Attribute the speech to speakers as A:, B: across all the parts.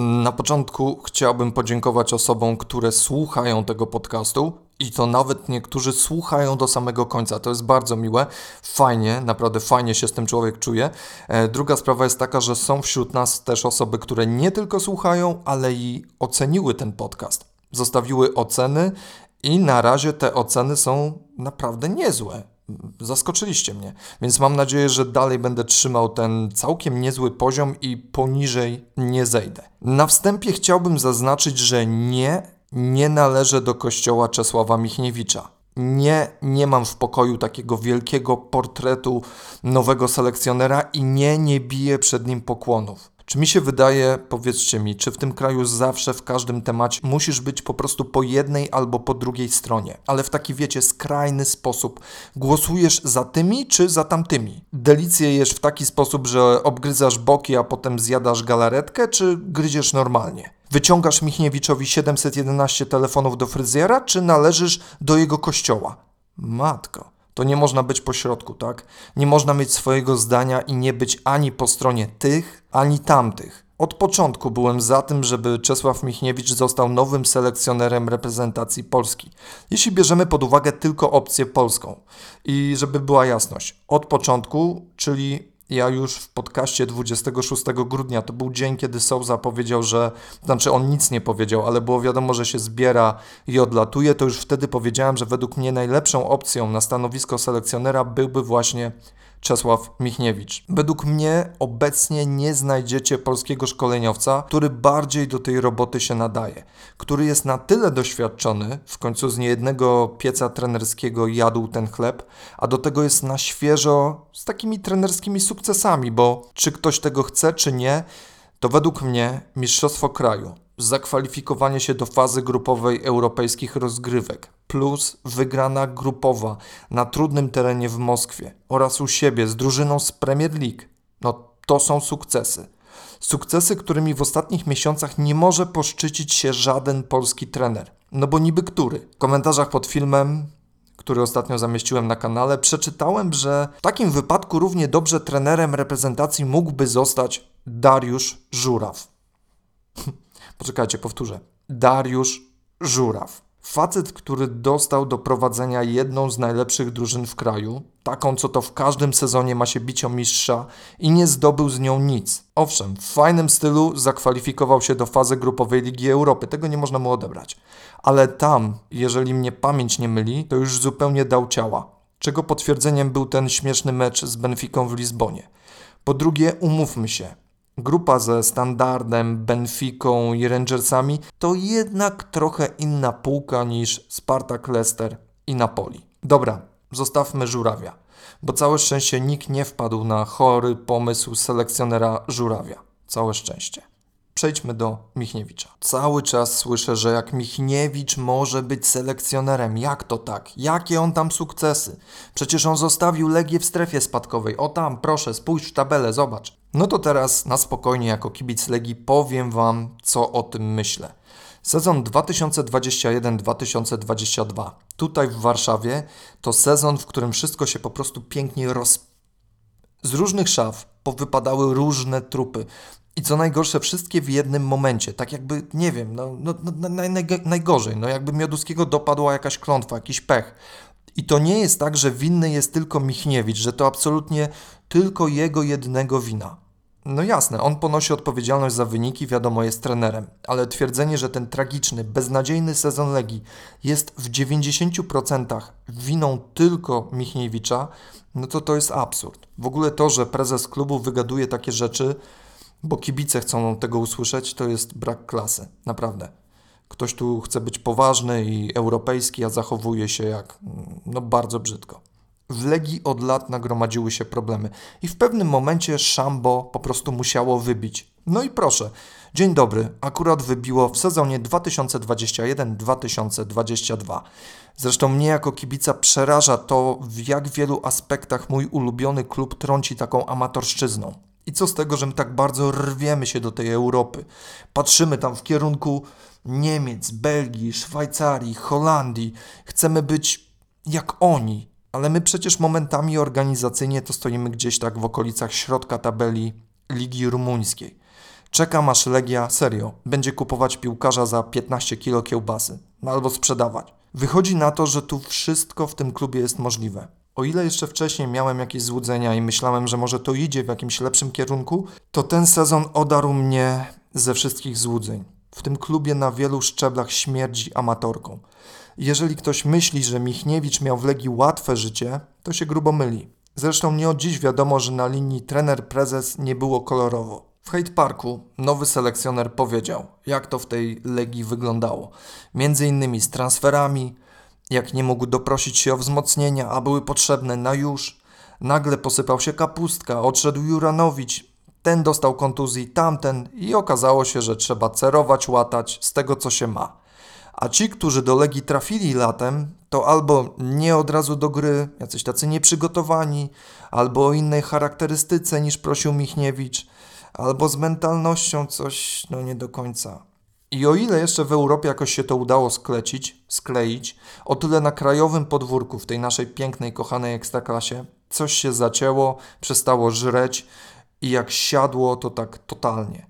A: Na początku chciałbym podziękować osobom, które słuchają tego podcastu i to nawet niektórzy słuchają do samego końca. To jest bardzo miłe, fajnie, naprawdę fajnie się z tym człowiek czuje. E, druga sprawa jest taka, że są wśród nas też osoby, które nie tylko słuchają, ale i oceniły ten podcast. Zostawiły oceny i na razie te oceny są naprawdę niezłe zaskoczyliście mnie. Więc mam nadzieję, że dalej będę trzymał ten całkiem niezły poziom i poniżej nie zejdę. Na wstępie chciałbym zaznaczyć, że nie, nie należę do kościoła Czesława Michniewicza. Nie, nie mam w pokoju takiego wielkiego portretu nowego selekcjonera i nie, nie biję przed nim pokłonów. Czy mi się wydaje, powiedzcie mi, czy w tym kraju zawsze w każdym temacie musisz być po prostu po jednej albo po drugiej stronie, ale w taki wiecie, skrajny sposób. Głosujesz za tymi czy za tamtymi? Delicję jesz w taki sposób, że obgryzasz boki, a potem zjadasz galaretkę, czy gryziesz normalnie? Wyciągasz Michniewiczowi 711 telefonów do fryzjera, czy należysz do jego kościoła? Matko to nie można być pośrodku, tak? Nie można mieć swojego zdania i nie być ani po stronie tych, ani tamtych. Od początku byłem za tym, żeby Czesław Michniewicz został nowym selekcjonerem reprezentacji Polski. Jeśli bierzemy pod uwagę tylko opcję polską. I żeby była jasność, od początku, czyli ja już w podcaście 26 grudnia, to był dzień, kiedy Souza powiedział, że, znaczy on nic nie powiedział, ale było wiadomo, że się zbiera i odlatuje, to już wtedy powiedziałem, że według mnie najlepszą opcją na stanowisko selekcjonera byłby właśnie Czesław Michniewicz. Według mnie obecnie nie znajdziecie polskiego szkoleniowca, który bardziej do tej roboty się nadaje, który jest na tyle doświadczony, w końcu z niejednego pieca trenerskiego jadł ten chleb, a do tego jest na świeżo z takimi trenerskimi sukcesami, bo czy ktoś tego chce, czy nie, to według mnie mistrzostwo kraju zakwalifikowanie się do fazy grupowej europejskich rozgrywek, plus wygrana grupowa na trudnym terenie w Moskwie oraz u siebie z drużyną z Premier League. No to są sukcesy. Sukcesy, którymi w ostatnich miesiącach nie może poszczycić się żaden polski trener. No bo niby który? W komentarzach pod filmem który ostatnio zamieściłem na kanale, przeczytałem, że w takim wypadku równie dobrze trenerem reprezentacji mógłby zostać Dariusz Żuraw. Poczekajcie, powtórzę. Dariusz Żuraw. Facet, który dostał do prowadzenia jedną z najlepszych drużyn w kraju, taką co to w każdym sezonie ma się bić o mistrza i nie zdobył z nią nic. Owszem, w fajnym stylu zakwalifikował się do fazy grupowej Ligi Europy, tego nie można mu odebrać. Ale tam, jeżeli mnie pamięć nie myli, to już zupełnie dał ciała. Czego potwierdzeniem był ten śmieszny mecz z Benficą w Lizbonie. Po drugie, umówmy się, grupa ze Standardem, Benficą i Rangersami to jednak trochę inna półka niż Spartak Leicester i Napoli. Dobra, zostawmy Żurawia, bo całe szczęście nikt nie wpadł na chory pomysł selekcjonera Żurawia. Całe szczęście. Przejdźmy do Michniewicza. Cały czas słyszę, że jak Michniewicz może być selekcjonerem, jak to tak? Jakie on tam sukcesy? Przecież on zostawił Legię w strefie spadkowej. O tam, proszę, spójrz w tabelę, zobacz. No to teraz na spokojnie jako kibic Legii powiem Wam, co o tym myślę. Sezon 2021-2022 tutaj w Warszawie to sezon, w którym wszystko się po prostu pięknie roz... Z różnych szaf powypadały różne trupy. I co najgorsze, wszystkie w jednym momencie, tak jakby, nie wiem, no, no, no naj, naj, najgorzej, no jakby Mioduskiego dopadła jakaś klątwa, jakiś pech. I to nie jest tak, że winny jest tylko Michniewicz, że to absolutnie tylko jego jednego wina. No jasne, on ponosi odpowiedzialność za wyniki, wiadomo, jest trenerem, ale twierdzenie, że ten tragiczny, beznadziejny sezon Legii jest w 90% winą tylko Michniewicza, no to to jest absurd. W ogóle to, że prezes klubu wygaduje takie rzeczy, bo kibice chcą tego usłyszeć, to jest brak klasy, naprawdę. Ktoś tu chce być poważny i europejski, a zachowuje się jak no bardzo brzydko. W Legii od lat nagromadziły się problemy i w pewnym momencie Szambo po prostu musiało wybić. No i proszę, dzień dobry, akurat wybiło w sezonie 2021-2022. Zresztą mnie jako kibica przeraża to, w jak wielu aspektach mój ulubiony klub trąci taką amatorszczyzną. I co z tego, że my tak bardzo rwiemy się do tej Europy? Patrzymy tam w kierunku Niemiec, Belgii, Szwajcarii, Holandii. Chcemy być jak oni, ale my przecież momentami organizacyjnie to stoimy gdzieś tak w okolicach środka tabeli Ligi Rumuńskiej. Czekam aż Legia, serio, będzie kupować piłkarza za 15 kilo kiełbasy. No albo sprzedawać. Wychodzi na to, że tu wszystko w tym klubie jest możliwe. O ile jeszcze wcześniej miałem jakieś złudzenia i myślałem, że może to idzie w jakimś lepszym kierunku, to ten sezon odarł mnie ze wszystkich złudzeń. W tym klubie na wielu szczeblach śmierdzi amatorką. Jeżeli ktoś myśli, że Michniewicz miał w Legii łatwe życie, to się grubo myli. Zresztą nie od dziś wiadomo, że na linii trener-prezes nie było kolorowo. W Hate Parku nowy selekcjoner powiedział, jak to w tej Legii wyglądało. Między innymi z transferami, jak nie mógł doprosić się o wzmocnienia, a były potrzebne na już. Nagle posypał się kapustka, odszedł Juranowicz, ten dostał kontuzji, tamten i okazało się, że trzeba cerować, łatać z tego, co się ma. A ci, którzy do Legii trafili latem, to albo nie od razu do gry, jacyś tacy nieprzygotowani, albo o innej charakterystyce niż prosił Michniewicz, albo z mentalnością coś, no nie do końca. I o ile jeszcze w Europie jakoś się to udało sklecić, skleić, o tyle na krajowym podwórku, w tej naszej pięknej, kochanej ekstraklasie, coś się zacięło, przestało żreć i jak siadło, to tak totalnie.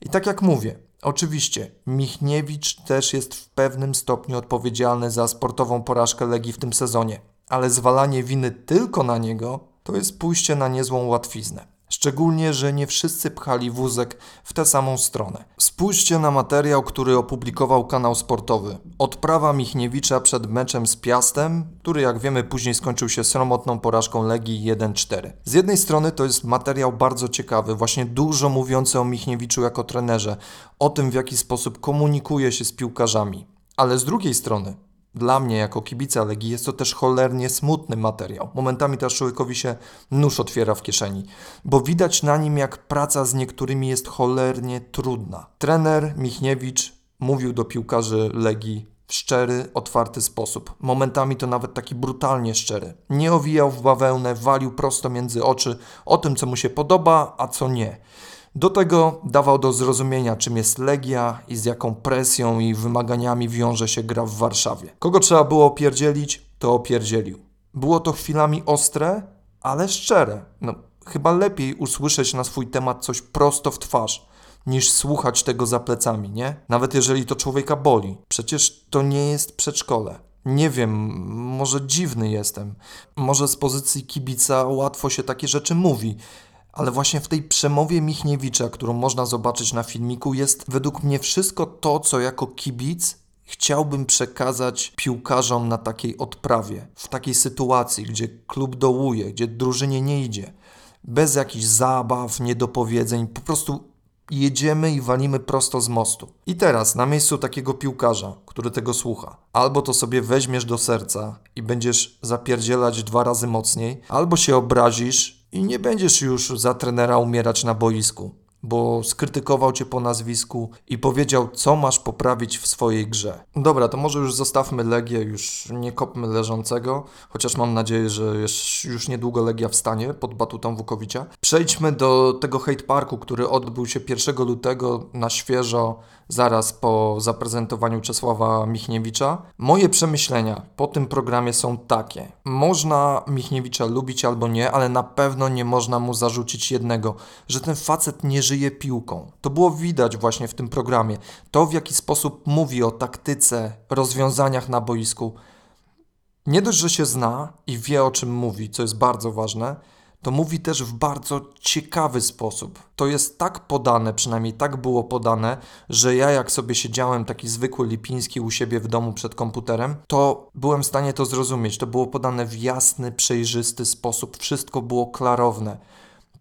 A: I tak jak mówię, oczywiście Michniewicz też jest w pewnym stopniu odpowiedzialny za sportową porażkę Legii w tym sezonie, ale zwalanie winy tylko na niego to jest pójście na niezłą łatwiznę. Szczególnie, że nie wszyscy pchali wózek w tę samą stronę. Spójrzcie na materiał, który opublikował kanał sportowy. Odprawa Michniewicza przed meczem z Piastem, który jak wiemy później skończył się sromotną porażką Legii 1-4. Z jednej strony to jest materiał bardzo ciekawy, właśnie dużo mówiący o Michniewiczu jako trenerze, o tym w jaki sposób komunikuje się z piłkarzami. Ale z drugiej strony dla mnie, jako kibica Legii, jest to też cholernie smutny materiał. Momentami człowiekowi się nóż otwiera w kieszeni, bo widać na nim, jak praca z niektórymi jest cholernie trudna. Trener Michniewicz mówił do piłkarzy Legii w szczery, otwarty sposób. Momentami to nawet taki brutalnie szczery. Nie owijał w bawełnę, walił prosto między oczy o tym, co mu się podoba, a co nie. Do tego dawał do zrozumienia, czym jest Legia i z jaką presją i wymaganiami wiąże się gra w Warszawie. Kogo trzeba było opierdzielić, to opierdzielił. Było to chwilami ostre, ale szczere. No, chyba lepiej usłyszeć na swój temat coś prosto w twarz, niż słuchać tego za plecami, nie? Nawet jeżeli to człowieka boli. Przecież to nie jest przedszkole. Nie wiem, może dziwny jestem. Może z pozycji kibica łatwo się takie rzeczy mówi. Ale właśnie w tej przemowie Michniewicza, którą można zobaczyć na filmiku, jest według mnie wszystko to, co jako kibic chciałbym przekazać piłkarzom na takiej odprawie, w takiej sytuacji, gdzie klub dołuje, gdzie drużynie nie idzie, bez jakichś zabaw, niedopowiedzeń, po prostu jedziemy i walimy prosto z mostu. I teraz, na miejscu takiego piłkarza, który tego słucha, albo to sobie weźmiesz do serca i będziesz zapierdzielać dwa razy mocniej, albo się obrazisz i nie będziesz już za trenera umierać na boisku, bo skrytykował cię po nazwisku i powiedział, co masz poprawić w swojej grze. Dobra, to może już zostawmy Legię, już nie kopmy leżącego, chociaż mam nadzieję, że już niedługo Legia wstanie pod batutą Wukowicza. Przejdźmy do tego hate parku, który odbył się 1 lutego na świeżo zaraz po zaprezentowaniu Czesława Michniewicza. Moje przemyślenia po tym programie są takie. Można Michniewicza lubić albo nie, ale na pewno nie można mu zarzucić jednego, że ten facet nie żyje piłką. To było widać właśnie w tym programie. To w jaki sposób mówi o taktyce, rozwiązaniach na boisku. Nie dość, że się zna i wie o czym mówi, co jest bardzo ważne, to mówi też w bardzo ciekawy sposób. To jest tak podane, przynajmniej tak było podane, że ja jak sobie siedziałem taki zwykły lipiński u siebie w domu przed komputerem, to byłem w stanie to zrozumieć. To było podane w jasny, przejrzysty sposób, wszystko było klarowne.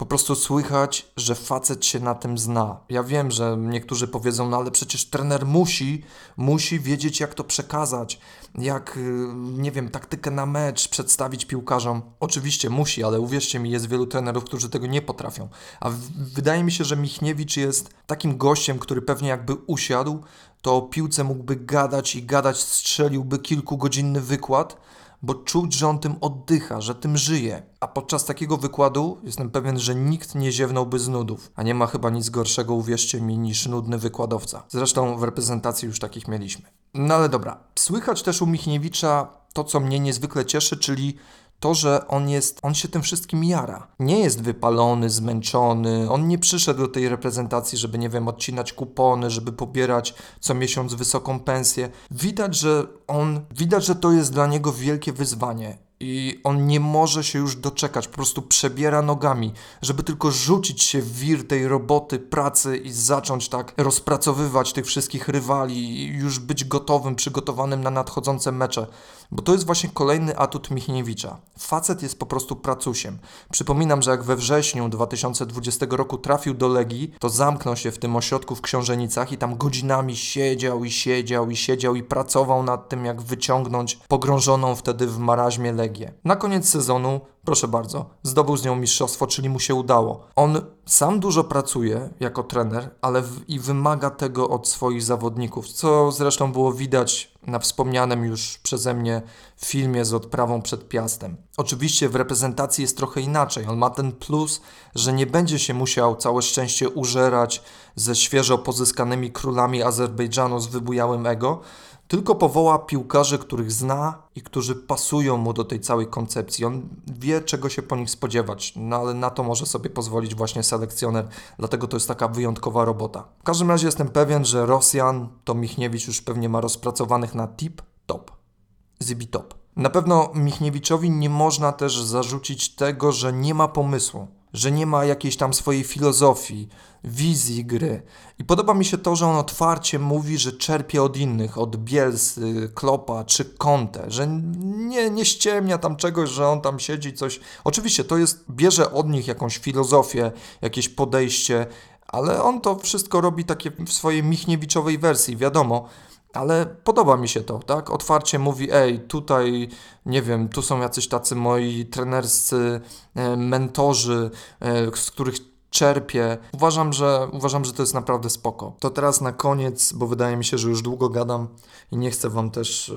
A: Po prostu słychać, że facet się na tym zna. Ja wiem, że niektórzy powiedzą, no ale przecież trener musi, musi wiedzieć, jak to przekazać, jak, y, nie wiem, taktykę na mecz przedstawić piłkarzom. Oczywiście musi, ale uwierzcie mi, jest wielu trenerów, którzy tego nie potrafią. A wydaje mi się, że Michniewicz jest takim gościem, który pewnie jakby usiadł, to o piłce mógłby gadać i gadać, strzeliłby kilkugodzinny wykład bo czuć, że on tym oddycha, że tym żyje. A podczas takiego wykładu jestem pewien, że nikt nie ziewnąłby z nudów, a nie ma chyba nic gorszego, uwierzcie mi, niż nudny wykładowca. Zresztą w reprezentacji już takich mieliśmy. No ale dobra, słychać też u Michniewicza to, co mnie niezwykle cieszy, czyli to, że on jest, on się tym wszystkim jara. Nie jest wypalony, zmęczony, on nie przyszedł do tej reprezentacji, żeby, nie wiem, odcinać kupony, żeby pobierać co miesiąc wysoką pensję. Widać, że on, widać, że to jest dla niego wielkie wyzwanie i on nie może się już doczekać, po prostu przebiera nogami, żeby tylko rzucić się w wir tej roboty, pracy i zacząć tak rozpracowywać tych wszystkich rywali i już być gotowym, przygotowanym na nadchodzące mecze. Bo to jest właśnie kolejny atut Michniewicza. Facet jest po prostu pracusiem. Przypominam, że jak we wrześniu 2020 roku trafił do Legii, to zamknął się w tym ośrodku w Książenicach i tam godzinami siedział i siedział i siedział i pracował nad tym, jak wyciągnąć pogrążoną wtedy w maraźmie Legię. Na koniec sezonu Proszę bardzo, zdobył z nią mistrzostwo, czyli mu się udało. On sam dużo pracuje jako trener, ale w, i wymaga tego od swoich zawodników, co zresztą było widać na wspomnianym już przeze mnie filmie z odprawą przed Piastem. Oczywiście w reprezentacji jest trochę inaczej. On ma ten plus, że nie będzie się musiał całe szczęście użerać ze świeżo pozyskanymi królami Azerbejdżanu z wybujałym ego, tylko powoła piłkarzy, których zna i którzy pasują mu do tej całej koncepcji. On wie, czego się po nich spodziewać, no ale na to może sobie pozwolić właśnie selekcjoner, dlatego to jest taka wyjątkowa robota. W każdym razie jestem pewien, że Rosjan to Michniewicz już pewnie ma rozpracowanych na tip top, zibi top. Na pewno Michniewiczowi nie można też zarzucić tego, że nie ma pomysłu że nie ma jakiejś tam swojej filozofii, wizji gry. I podoba mi się to, że on otwarcie mówi, że czerpie od innych, od Bielsy, Klopa czy Conte, że nie, nie ściemnia tam czegoś, że on tam siedzi coś. Oczywiście to jest, bierze od nich jakąś filozofię, jakieś podejście, ale on to wszystko robi takie w swojej Michniewiczowej wersji, wiadomo. Ale podoba mi się to, tak? Otwarcie mówi, ej, tutaj, nie wiem, tu są jacyś tacy moi trenerscy e, mentorzy, e, z których czerpię. Uważam że, uważam, że to jest naprawdę spoko. To teraz na koniec, bo wydaje mi się, że już długo gadam i nie chcę Wam też e,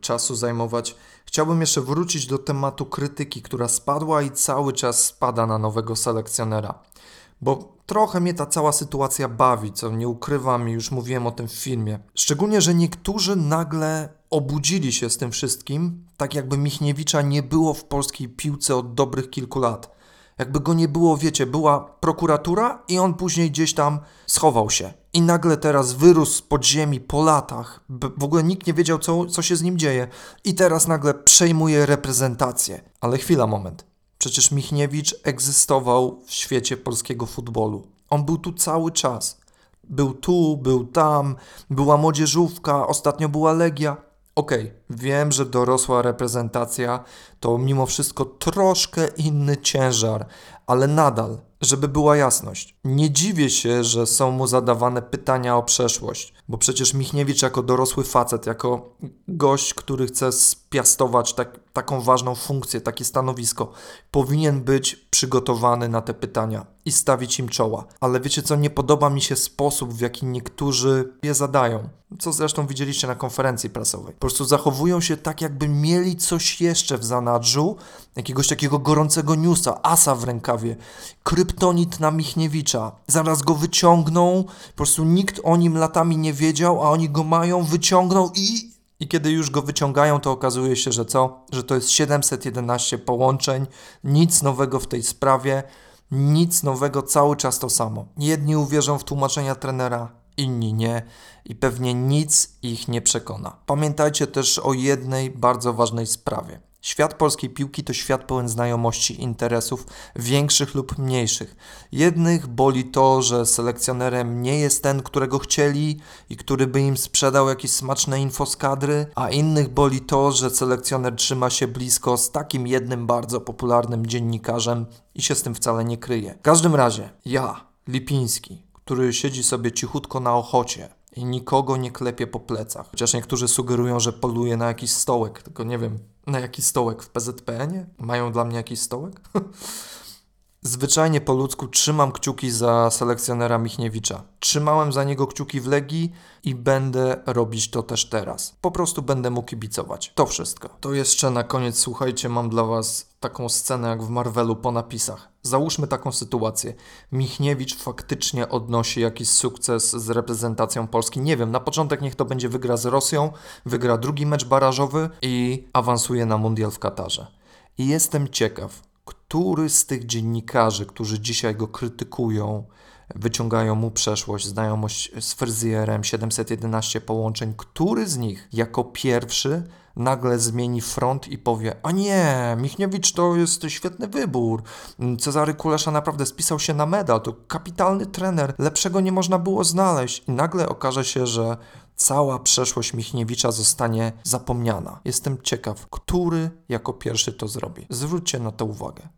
A: czasu zajmować. Chciałbym jeszcze wrócić do tematu krytyki, która spadła i cały czas spada na nowego selekcjonera. Bo trochę mnie ta cała sytuacja bawi, co nie ukrywam i już mówiłem o tym w filmie. Szczególnie, że niektórzy nagle obudzili się z tym wszystkim, tak jakby Michniewicza nie było w polskiej piłce od dobrych kilku lat. Jakby go nie było, wiecie, była prokuratura i on później gdzieś tam schował się. I nagle teraz wyrósł z podziemi po latach. W ogóle nikt nie wiedział, co, co się z nim dzieje. I teraz nagle przejmuje reprezentację. Ale chwila, moment. Przecież Michniewicz egzystował w świecie polskiego futbolu. On był tu cały czas. Był tu, był tam, była młodzieżówka, ostatnio była Legia. Okej, okay, wiem, że dorosła reprezentacja to mimo wszystko troszkę inny ciężar, ale nadal, żeby była jasność, nie dziwię się, że są mu zadawane pytania o przeszłość, bo przecież Michniewicz jako dorosły facet, jako gość, który chce spiastować tak, taką ważną funkcję, takie stanowisko, powinien być przygotowany na te pytania i stawić im czoła. Ale wiecie co, nie podoba mi się sposób, w jaki niektórzy je zadają, co zresztą widzieliście na konferencji prasowej. Po prostu zachowują się tak, jakby mieli coś jeszcze w zanadrzu, jakiegoś takiego gorącego newsa, asa w rękawie, kryptonit na Michniewicza. Zaraz go wyciągną, po prostu nikt o nim latami nie wiedział, a oni go mają, wyciągną i i kiedy już go wyciągają, to okazuje się, że co? Że to jest 711 połączeń, nic nowego w tej sprawie, nic nowego, cały czas to samo. Jedni uwierzą w tłumaczenia trenera, inni nie i pewnie nic ich nie przekona. Pamiętajcie też o jednej bardzo ważnej sprawie. Świat polskiej piłki to świat pełen znajomości, interesów, większych lub mniejszych. Jednych boli to, że selekcjonerem nie jest ten, którego chcieli i który by im sprzedał jakieś smaczne info z kadry, a innych boli to, że selekcjoner trzyma się blisko z takim jednym bardzo popularnym dziennikarzem i się z tym wcale nie kryje. W każdym razie, ja, Lipiński, który siedzi sobie cichutko na ochocie, i nikogo nie klepie po plecach. Chociaż niektórzy sugerują, że poluje na jakiś stołek, tylko nie wiem, na jaki stołek w PZPN-ie? Mają dla mnie jakiś stołek? Zwyczajnie po ludzku trzymam kciuki za selekcjonera Michniewicza. Trzymałem za niego kciuki w Legii i będę robić to też teraz. Po prostu będę mu kibicować. To wszystko. To jeszcze na koniec, słuchajcie, mam dla Was taką scenę jak w Marvelu po napisach. Załóżmy taką sytuację. Michniewicz faktycznie odnosi jakiś sukces z reprezentacją Polski. Nie wiem, na początek niech to będzie wygra z Rosją, wygra drugi mecz barażowy i awansuje na mundial w Katarze. I jestem ciekaw, który z tych dziennikarzy, którzy dzisiaj go krytykują, wyciągają mu przeszłość, znajomość z fryzjerem, 711 połączeń, który z nich jako pierwszy nagle zmieni front i powie: A nie, Michniewicz to jest świetny wybór. Cezary Kulesza naprawdę spisał się na medal, to kapitalny trener, lepszego nie można było znaleźć. I nagle okaże się, że cała przeszłość Michniewicza zostanie zapomniana. Jestem ciekaw, który jako pierwszy to zrobi. Zwróćcie na to uwagę.